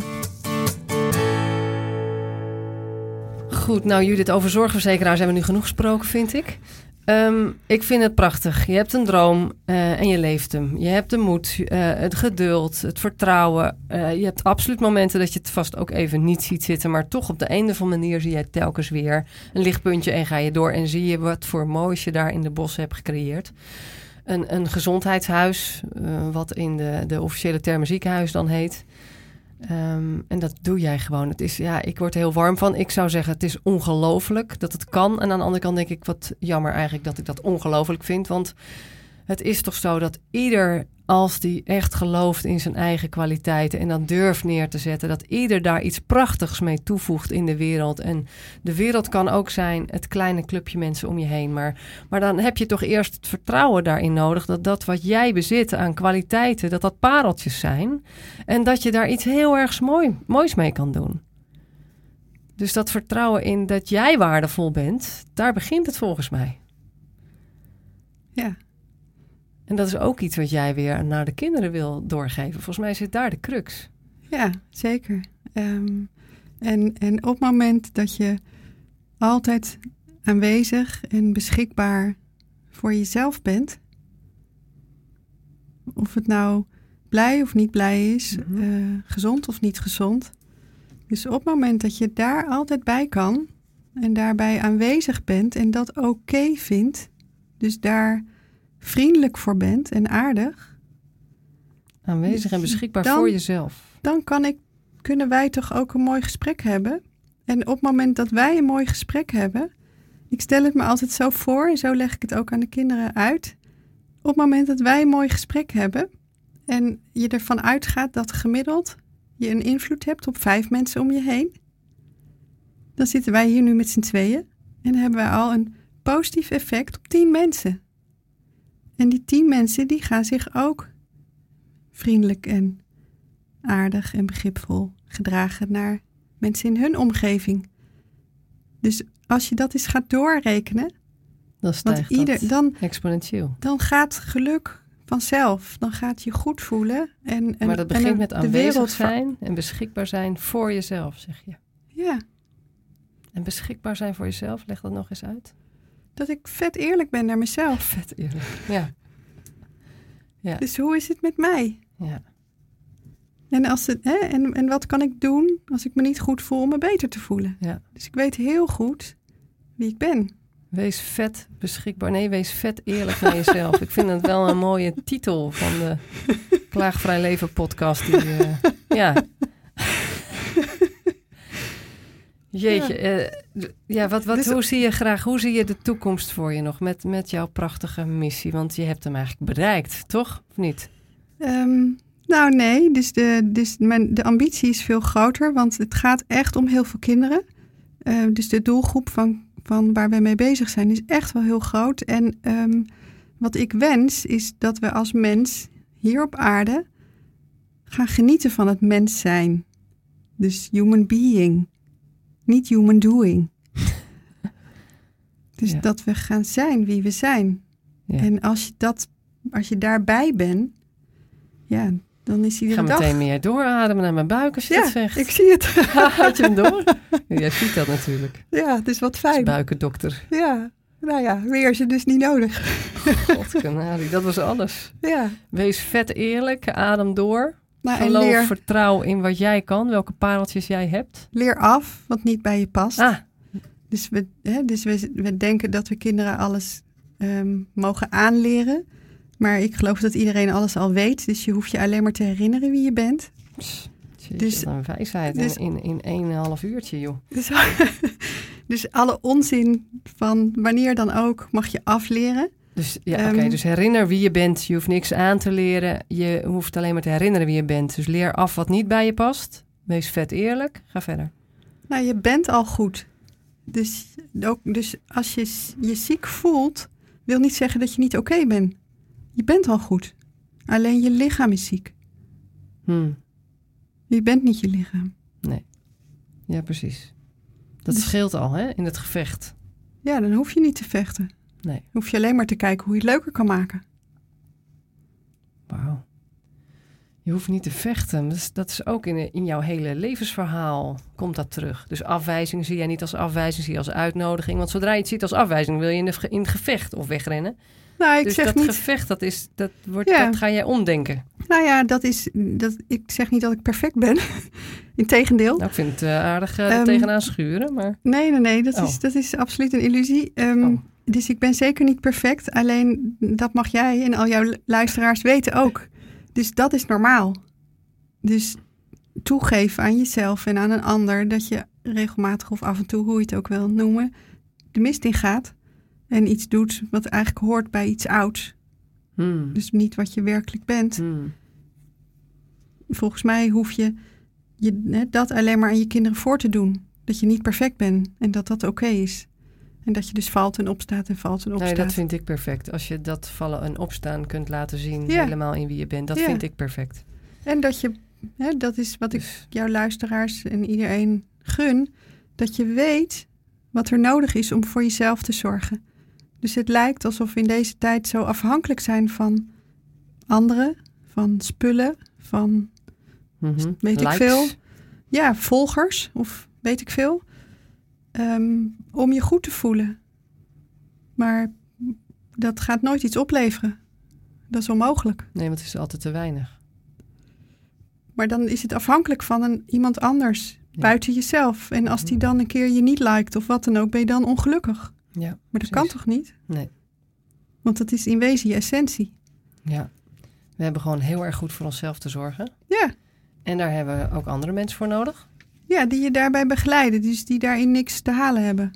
[SPEAKER 2] Goed, nou Judith, over zorgverzekeraars hebben we nu genoeg gesproken, vind ik. Ehm, ik vind het prachtig. Je hebt een droom eh, en je leeft hem. Je hebt de moed, eh, het geduld, het vertrouwen. Eh, je hebt absoluut momenten dat je het vast ook even niet ziet zitten. Maar toch op de een of andere manier zie jij telkens weer een lichtpuntje en ga je door. En zie je wat voor moois je daar in de bos hebt gecreëerd. Een, een gezondheidshuis, eh, wat in de, de officiële termen ziekenhuis dan heet. Ehm, en dat doe jij gewoon. Het is, ja, ik word er heel warm van. Ik zou zeggen, het is ongelooflijk dat het kan. En aan de andere kant denk ik, wat jammer eigenlijk dat ik dat ongelooflijk vind. Want het is toch zo dat ieder, als die echt gelooft in zijn eigen kwaliteiten en dat durft neer te zetten, dat ieder daar iets prachtigs mee toevoegt in de wereld. En de wereld kan ook zijn het kleine clubje mensen om je heen. Maar, maar dan heb je toch eerst het vertrouwen daarin nodig dat dat wat jij bezit aan kwaliteiten, dat dat pareltjes zijn. En dat je daar iets heel erg mooi, moois mee kan doen. Dus dat vertrouwen in dat jij waardevol bent, daar begint het volgens mij.
[SPEAKER 1] ja.
[SPEAKER 2] En dat is ook iets wat jij weer naar de kinderen wil doorgeven. Volgens mij zit daar de crux.
[SPEAKER 1] Ja, zeker. Ehm, en, en op het moment dat je altijd aanwezig en beschikbaar voor jezelf bent, of het nou blij of niet blij is,
[SPEAKER 2] Mhm.
[SPEAKER 1] eh, gezond of niet gezond. Dus op het moment dat je daar altijd bij kan en daarbij aanwezig bent en dat oké vindt, dus daar vriendelijk voor bent en aardig,
[SPEAKER 2] Aanwezig en beschikbaar
[SPEAKER 1] Dan-
[SPEAKER 2] voor jezelf.
[SPEAKER 1] dan kan ik, kunnen wij toch ook een mooi gesprek hebben. En op het moment dat wij een mooi gesprek hebben, ik stel het me altijd zo voor, en zo leg ik het ook aan de kinderen uit. Op het moment dat wij een mooi gesprek hebben en je ervan uitgaat dat gemiddeld je een invloed hebt op vijf mensen om je heen, dan zitten wij hier nu met z'n tweeën en hebben wij al een positief effect op tien mensen. En die tien mensen die gaan zich ook vriendelijk en aardig en begripvol gedragen naar mensen in hun omgeving. Dus als je dat eens gaat doorrekenen,
[SPEAKER 2] Dan stijgt
[SPEAKER 1] ieder,
[SPEAKER 2] dat
[SPEAKER 1] dan,
[SPEAKER 2] exponentieel.
[SPEAKER 1] dan gaat geluk vanzelf. Dan gaat je goed voelen. En, en,
[SPEAKER 2] maar dat begint met aanwezig zijn en beschikbaar zijn voor jezelf, zeg je.
[SPEAKER 1] Ja,
[SPEAKER 2] En beschikbaar zijn voor jezelf, leg dat nog eens uit.
[SPEAKER 1] Dat ik vet eerlijk ben naar mezelf.
[SPEAKER 2] Vet eerlijk. Ja,
[SPEAKER 1] Dus hoe is het met mij?
[SPEAKER 2] ja.
[SPEAKER 1] En, als het, hè, en, en wat kan ik doen als ik me niet goed voel om me beter te voelen?
[SPEAKER 2] Ja.
[SPEAKER 1] Dus ik weet heel goed wie ik ben.
[SPEAKER 2] Wees vet beschikbaar. Nee, wees vet eerlijk naar jezelf. Ik vind het wel een mooie titel van de Klaagvrij Leven podcast. Die, eh, ja. Jeetje, eh, ja, wat, wat,
[SPEAKER 1] Dus-
[SPEAKER 2] hoe zie je graag, hoe zie je de toekomst voor je nog met, met jouw prachtige missie? Want je hebt hem eigenlijk bereikt, toch? Of niet?
[SPEAKER 1] Ehm, nou nee, dus, de, dus mijn, de ambitie is veel groter, want het gaat echt om heel veel kinderen. Eh, dus de doelgroep van, van waar wij mee bezig zijn is echt wel heel groot. En ehm, wat ik wens is dat we als mens hier op aarde gaan genieten van het mens zijn. Dus human being, niet human doing. Dus
[SPEAKER 2] Ja.
[SPEAKER 1] dat we gaan zijn wie we zijn.
[SPEAKER 2] Ja.
[SPEAKER 1] En als je, dat, als je daarbij bent, ja, dan is
[SPEAKER 2] Ik
[SPEAKER 1] iedere
[SPEAKER 2] ga
[SPEAKER 1] dag...
[SPEAKER 2] meteen meer doorademen naar mijn buik als je
[SPEAKER 1] ja,
[SPEAKER 2] dat zegt.
[SPEAKER 1] ik zie het.
[SPEAKER 2] Had je hem door? Jij ziet dat natuurlijk.
[SPEAKER 1] ja, het is wat fijn.
[SPEAKER 2] buikendokter.
[SPEAKER 1] Ja, nou ja, meer is het dus niet nodig.
[SPEAKER 2] Godkanarie, dat was alles.
[SPEAKER 1] Ja,
[SPEAKER 2] Wees vet eerlijk, adem door.
[SPEAKER 1] Nou,
[SPEAKER 2] Geloof,
[SPEAKER 1] leer,
[SPEAKER 2] vertrouw in wat jij kan, welke pareltjes jij hebt.
[SPEAKER 1] leer af wat niet bij je past.
[SPEAKER 2] Ah,
[SPEAKER 1] Dus, we, hè, dus we, we denken dat we kinderen alles ehm, mogen aanleren. Maar ik geloof dat iedereen alles al weet. Dus je hoeft je alleen maar te herinneren wie je bent.
[SPEAKER 2] Dus, dus een wijsheid dus, in, in, in een half uurtje, joh.
[SPEAKER 1] Dus, dus alle onzin van wanneer dan ook mag je afleren.
[SPEAKER 2] Dus ja, oké. Ehm, dus herinner wie je bent. Je hoeft niks aan te leren. Je hoeft alleen maar te herinneren wie je bent. Dus leer af wat niet bij je past. Wees vet eerlijk. Ga verder.
[SPEAKER 1] Nou, je bent al goed. Dus, ook, dus als je je ziek voelt, wil niet zeggen dat je niet oké bent. Je bent al goed. Alleen je lichaam is ziek.
[SPEAKER 2] Hmm.
[SPEAKER 1] Je bent niet je lichaam.
[SPEAKER 2] Nee. Ja, precies. Dat dus, scheelt al, hè, in het gevecht.
[SPEAKER 1] Ja, dan hoef je niet te vechten.
[SPEAKER 2] Nee.
[SPEAKER 1] Hoef je alleen maar te kijken hoe je het leuker kan maken.
[SPEAKER 2] Wauw. Je hoeft niet te vechten. Dat is, dat is ook in, in jouw hele levensverhaal komt dat terug. Dus afwijzing zie jij niet als afwijzing, zie je als uitnodiging. Want zodra je het ziet als afwijzing, wil je in, de, in het gevecht of wegrennen.
[SPEAKER 1] Nou, ik
[SPEAKER 2] dus
[SPEAKER 1] zeg
[SPEAKER 2] dat
[SPEAKER 1] niet...
[SPEAKER 2] gevecht, dat, is, dat, wordt, dat ga jij omdenken.
[SPEAKER 1] Nou ja, dat is, dat, ik zeg niet dat ik perfect ben. Integendeel.
[SPEAKER 2] Nou, ik vind het uh, aardig uh, tegenaan schuren, maar...
[SPEAKER 1] Nee, nee, nee, dat, is, oh. dat is absoluut een illusie. Um, oh. Dus ik ben zeker niet perfect. Alleen dat mag jij en al jouw luisteraars weten ook. Dus dat is normaal. Dus toegeven aan jezelf en aan een ander dat je regelmatig of af en toe, hoe je het ook wil noemen, de mist in gaat. En iets doet wat eigenlijk hoort bij iets ouds.
[SPEAKER 2] Hmm.
[SPEAKER 1] Dus niet wat je werkelijk bent.
[SPEAKER 2] Hmm.
[SPEAKER 1] Volgens mij hoef je, je dat alleen maar aan je kinderen voor te doen. Dat je niet perfect bent en dat dat oké is. En dat je dus valt en opstaat en valt en opstaat.
[SPEAKER 2] Nee, dat vind ik perfect. Als je dat vallen en opstaan kunt laten zien, helemaal in wie je bent. Dat vind ik perfect.
[SPEAKER 1] En dat je, hè, dat is wat ik dus- jouw luisteraars en iedereen gun, dat je weet wat er nodig is om voor jezelf te zorgen. Dus het lijkt alsof we in deze tijd zo afhankelijk zijn van anderen, van spullen, van
[SPEAKER 2] mm
[SPEAKER 1] weet ik veel. Ja, volgers of weet ik veel. Ehm, om je goed te voelen. Maar dat gaat nooit iets opleveren. Dat is onmogelijk.
[SPEAKER 2] Nee, want het is altijd te weinig.
[SPEAKER 1] Maar dan is het afhankelijk van een, iemand anders, buiten jezelf. En als die dan een keer je niet liked of wat dan ook, ben je dan ongelukkig.
[SPEAKER 2] Ja,
[SPEAKER 1] maar dat kan toch niet?
[SPEAKER 2] Nee.
[SPEAKER 1] Want dat is in wezen je essentie.
[SPEAKER 2] Ja. We hebben gewoon heel erg goed voor onszelf te zorgen.
[SPEAKER 1] Ja.
[SPEAKER 2] En daar hebben we ook andere mensen voor nodig.
[SPEAKER 1] Ja, die je daarbij begeleiden. Dus die daarin niks te halen hebben.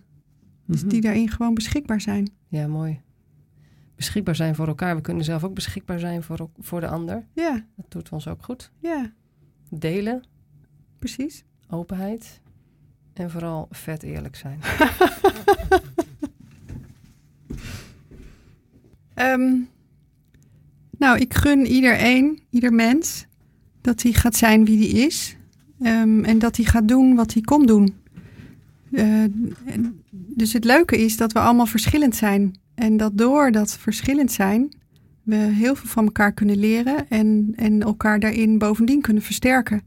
[SPEAKER 1] Dus die mhm. daarin gewoon beschikbaar zijn.
[SPEAKER 2] Ja, mooi. Beschikbaar zijn voor elkaar. We kunnen zelf ook beschikbaar zijn voor, voor de ander.
[SPEAKER 1] Ja.
[SPEAKER 2] Dat doet ons ook goed.
[SPEAKER 1] Ja.
[SPEAKER 2] Delen.
[SPEAKER 1] Precies.
[SPEAKER 2] Openheid. En vooral vet eerlijk zijn.
[SPEAKER 1] um, nou, ik gun iedereen, ieder mens, dat hij gaat zijn wie hij is. Um, en dat hij gaat doen wat hij komt doen. Uh, dus het leuke is dat we allemaal verschillend zijn. En dat door dat verschillend zijn, we heel veel van elkaar kunnen leren en, en elkaar daarin bovendien kunnen versterken.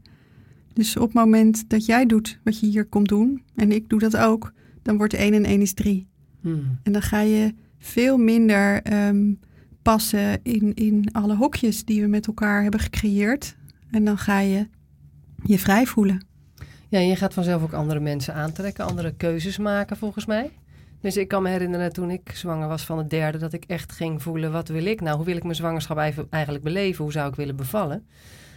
[SPEAKER 1] Dus op het moment dat jij doet wat je hier komt doen, en ik doe dat ook, dan wordt 1 en 1 is 3.
[SPEAKER 2] Hmm.
[SPEAKER 1] En dan ga je veel minder um, passen in, in alle hokjes die we met elkaar hebben gecreëerd. En dan ga je je vrij voelen.
[SPEAKER 2] Ja, je gaat vanzelf ook andere mensen aantrekken, andere keuzes maken volgens mij. Dus ik kan me herinneren toen ik zwanger was van het derde, dat ik echt ging voelen, wat wil ik nou? Hoe wil ik mijn zwangerschap eigenlijk beleven? Hoe zou ik willen bevallen?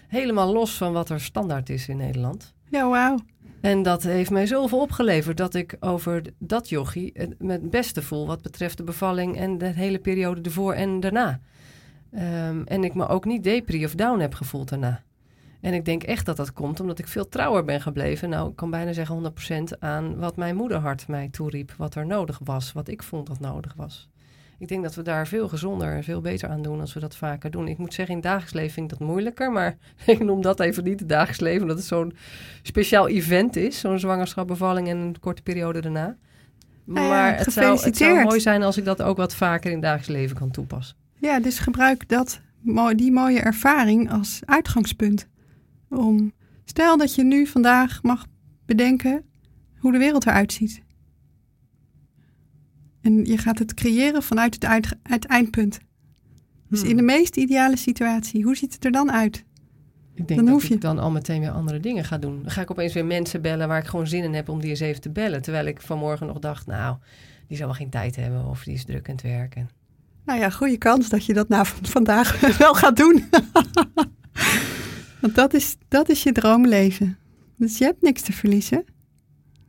[SPEAKER 2] Helemaal los van wat er standaard is in Nederland.
[SPEAKER 1] Ja, wauw.
[SPEAKER 2] En dat heeft mij zoveel opgeleverd dat ik over dat yogi het beste voel wat betreft de bevalling en de hele periode ervoor en daarna. Um, en ik me ook niet depri of down heb gevoeld daarna. En ik denk echt dat dat komt omdat ik veel trouwer ben gebleven. Nou, ik kan bijna zeggen 100% aan wat mijn moederhart mij toeriep. Wat er nodig was, wat ik vond dat nodig was. Ik denk dat we daar veel gezonder en veel beter aan doen als we dat vaker doen. Ik moet zeggen, in het dagelijks leven vind ik dat moeilijker. Maar ik noem dat even niet het dagelijks leven, omdat het zo'n speciaal event is. Zo'n zwangerschap, bevalling en een korte periode daarna.
[SPEAKER 1] Nou
[SPEAKER 2] maar het, zou, het zou mooi zijn als ik dat ook wat vaker in het dagelijks leven kan toepassen.
[SPEAKER 1] Ja, dus gebruik dat, die mooie ervaring als uitgangspunt. Om, stel dat je nu vandaag mag bedenken hoe de wereld eruit ziet. En je gaat het creëren vanuit het, uit, het eindpunt. Dus in de hmm. meest ideale situatie, hoe ziet het er dan uit?
[SPEAKER 2] Ik denk dan dat ik dan al meteen weer andere dingen ga doen. Dan ga ik opeens weer mensen bellen waar ik gewoon zin in heb om die eens even te bellen. Terwijl ik vanmorgen nog dacht, nou, die zal wel geen tijd hebben of die is druk aan het werken.
[SPEAKER 1] Nou ja, goede kans dat je dat na vandaag wel gaat doen. Want dat is, dat is je droomleven. Dus je hebt niks te verliezen.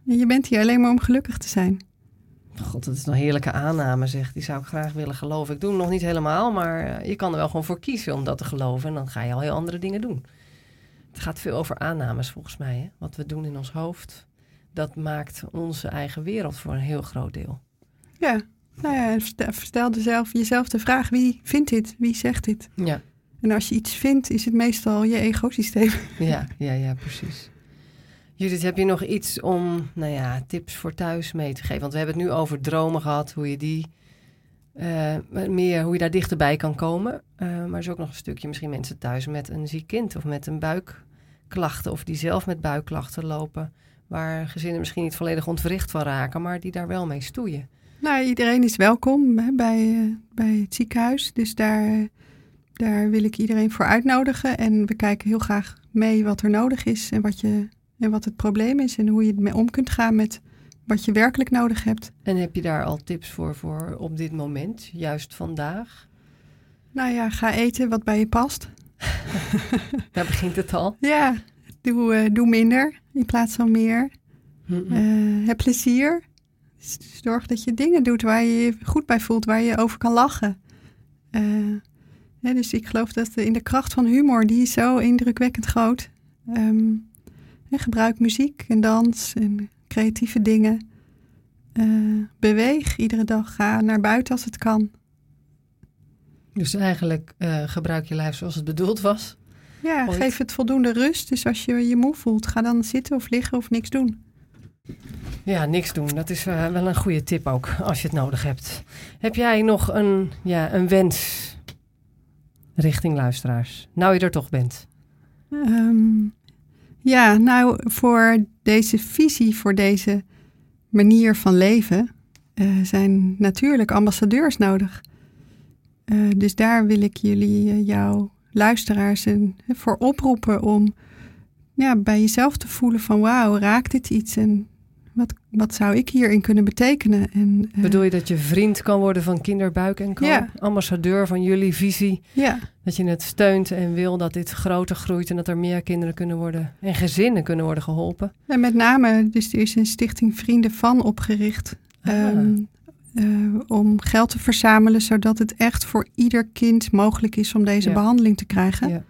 [SPEAKER 1] En je bent hier alleen maar om gelukkig te zijn.
[SPEAKER 2] God, dat is een heerlijke aanname, zeg. Die zou ik graag willen geloven. Ik doe hem nog niet helemaal, maar eh, je kan er wel gewoon voor kiezen om dat te geloven. En dan ga je al heel andere dingen doen. Het gaat veel over aannames volgens mij. Hè? Wat we doen in ons hoofd, dat maakt onze eigen wereld voor een heel groot deel.
[SPEAKER 1] Ja, nou ja, stel jezelf, jezelf de vraag, wie vindt dit? Wie zegt dit?
[SPEAKER 2] Ja.
[SPEAKER 1] En als je iets vindt, is het meestal je egosysteem.
[SPEAKER 2] Ja, ja, ja, precies. Judith, heb je nog iets om nou ja, tips voor thuis mee te geven? Want we hebben het nu over dromen gehad, hoe je die uh, meer, hoe je daar dichterbij kan komen. Uh, maar er is ook nog een stukje misschien mensen thuis met een ziek kind of met een buikklachten of die zelf met buikklachten lopen. Waar gezinnen misschien niet volledig ontwricht van raken, maar die daar wel mee stoeien.
[SPEAKER 1] Nou, iedereen is welkom hè, bij, uh, bij het ziekenhuis. Dus daar, daar wil ik iedereen voor uitnodigen. En we kijken heel graag mee wat er nodig is en wat je en wat het probleem is en hoe je ermee om kunt gaan met wat je werkelijk nodig hebt.
[SPEAKER 2] En heb je daar al tips voor, voor op dit moment, juist vandaag?
[SPEAKER 1] Nou ja, ga eten wat bij je past.
[SPEAKER 2] daar begint het al.
[SPEAKER 1] Ja, doe, uh, doe minder in plaats van meer. Uh, heb plezier. Zorg dat je dingen doet waar je je goed bij voelt, waar je over kan lachen. Uh, ja, dus ik geloof dat in de kracht van humor, die is zo indrukwekkend groot. Um, gebruik muziek en dans en creatieve dingen. Uh, beweeg iedere dag. Ga naar buiten als het kan.
[SPEAKER 2] Dus eigenlijk uh, gebruik je lijf zoals het bedoeld was?
[SPEAKER 1] Ja, geef het voldoende rust. Dus als je je moe voelt, ga dan zitten of liggen of niks doen.
[SPEAKER 2] Ja, niks doen. Dat is uh, wel een goede tip ook, als je het nodig hebt. Heb jij nog een, ja, een wens richting luisteraars? Nou je er toch bent.
[SPEAKER 1] Um, ja, nou, voor deze visie, voor deze manier van leven, uh, zijn natuurlijk ambassadeurs nodig. Uh, dus daar wil ik jullie, uh, jouw luisteraars, voor oproepen om ja, bij jezelf te voelen van wauw, raakt dit iets en wat, wat zou ik hierin kunnen betekenen? En,
[SPEAKER 2] uh, Bedoel je dat je vriend kan worden van Kinderbuik en Co?
[SPEAKER 1] Ja.
[SPEAKER 2] Ambassadeur van jullie visie?
[SPEAKER 1] Ja.
[SPEAKER 2] Dat je het steunt en wil dat dit groter groeit en dat er meer kinderen kunnen worden en gezinnen kunnen worden geholpen?
[SPEAKER 1] En met name, dus er is een stichting Vrienden van opgericht.
[SPEAKER 2] Ah.
[SPEAKER 1] Um, uh, om geld te verzamelen, zodat het echt voor ieder kind mogelijk is om deze
[SPEAKER 2] Ja.
[SPEAKER 1] behandeling te krijgen.
[SPEAKER 2] Ja.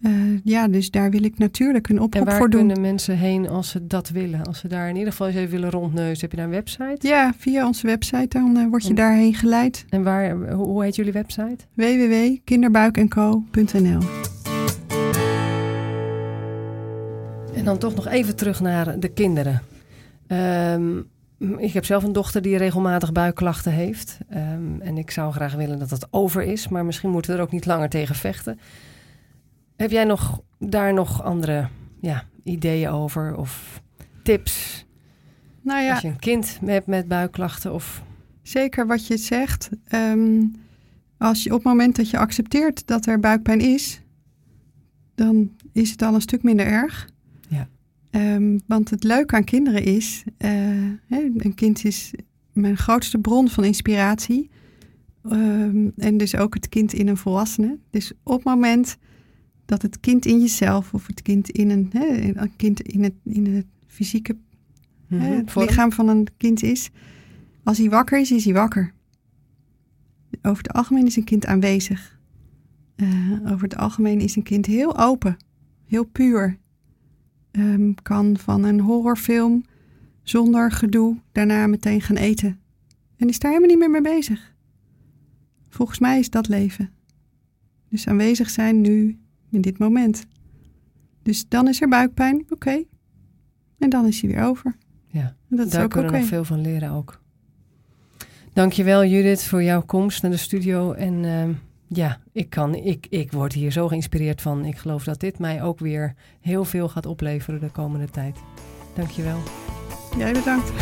[SPEAKER 1] Uh, ja, dus daar wil ik natuurlijk een
[SPEAKER 2] En
[SPEAKER 1] oproep
[SPEAKER 2] waar
[SPEAKER 1] voor doen.
[SPEAKER 2] kunnen mensen heen als ze dat willen? Als ze daar in ieder geval eens even willen rondneuzen. Heb je daar een website?
[SPEAKER 1] Ja, via onze website, dan uh, word je
[SPEAKER 2] En-
[SPEAKER 1] daarheen geleid.
[SPEAKER 2] En waar, hoe, hoe heet jullie website?
[SPEAKER 1] www.kinderbuikenco.nl
[SPEAKER 2] En dan toch nog even terug naar de kinderen. Ehm, ik heb zelf een dochter die regelmatig buikklachten heeft. Ehm, en ik zou graag willen dat dat over is. Maar misschien moeten we er ook niet langer tegen vechten. Heb jij nog, daar nog andere ja, ideeën over? Of tips?
[SPEAKER 1] Nou ja,
[SPEAKER 2] Als je een kind hebt met buikklachten of...
[SPEAKER 1] zeker wat je zegt. Ehm, als je op het moment dat je accepteert dat er buikpijn is, dan is het al een stuk minder erg.
[SPEAKER 2] Ja.
[SPEAKER 1] Ehm, want het leuke aan kinderen is, eh, een kind is mijn grootste bron van inspiratie. Ehm, en dus ook het kind in een volwassene. Dus op het moment dat het kind in jezelf of het kind in een, hè, een kind in het, in het fysieke
[SPEAKER 2] Mhm,
[SPEAKER 1] hè, het
[SPEAKER 2] vorm?
[SPEAKER 1] lichaam van een kind is. Als hij wakker is, is hij wakker. Over het algemeen is een kind aanwezig. Eh, over het algemeen is een kind heel open, heel puur. Ehm, kan van een horrorfilm zonder gedoe daarna meteen gaan eten. En is daar helemaal niet meer mee bezig. Volgens mij is dat leven. Dus aanwezig zijn nu, in dit moment. Dus dan is er buikpijn, oké. En dan is hij weer over.
[SPEAKER 2] Ja,
[SPEAKER 1] En dat is
[SPEAKER 2] daar
[SPEAKER 1] ook oké.
[SPEAKER 2] kunnen we nog veel van leren ook. Dankjewel Judith voor jouw komst naar de studio. En ehm, ja, ik, kan, ik, ik word hier zo geïnspireerd van. Ik geloof dat dit mij ook weer heel veel gaat opleveren de komende tijd. Dankjewel.
[SPEAKER 1] Jij bedankt.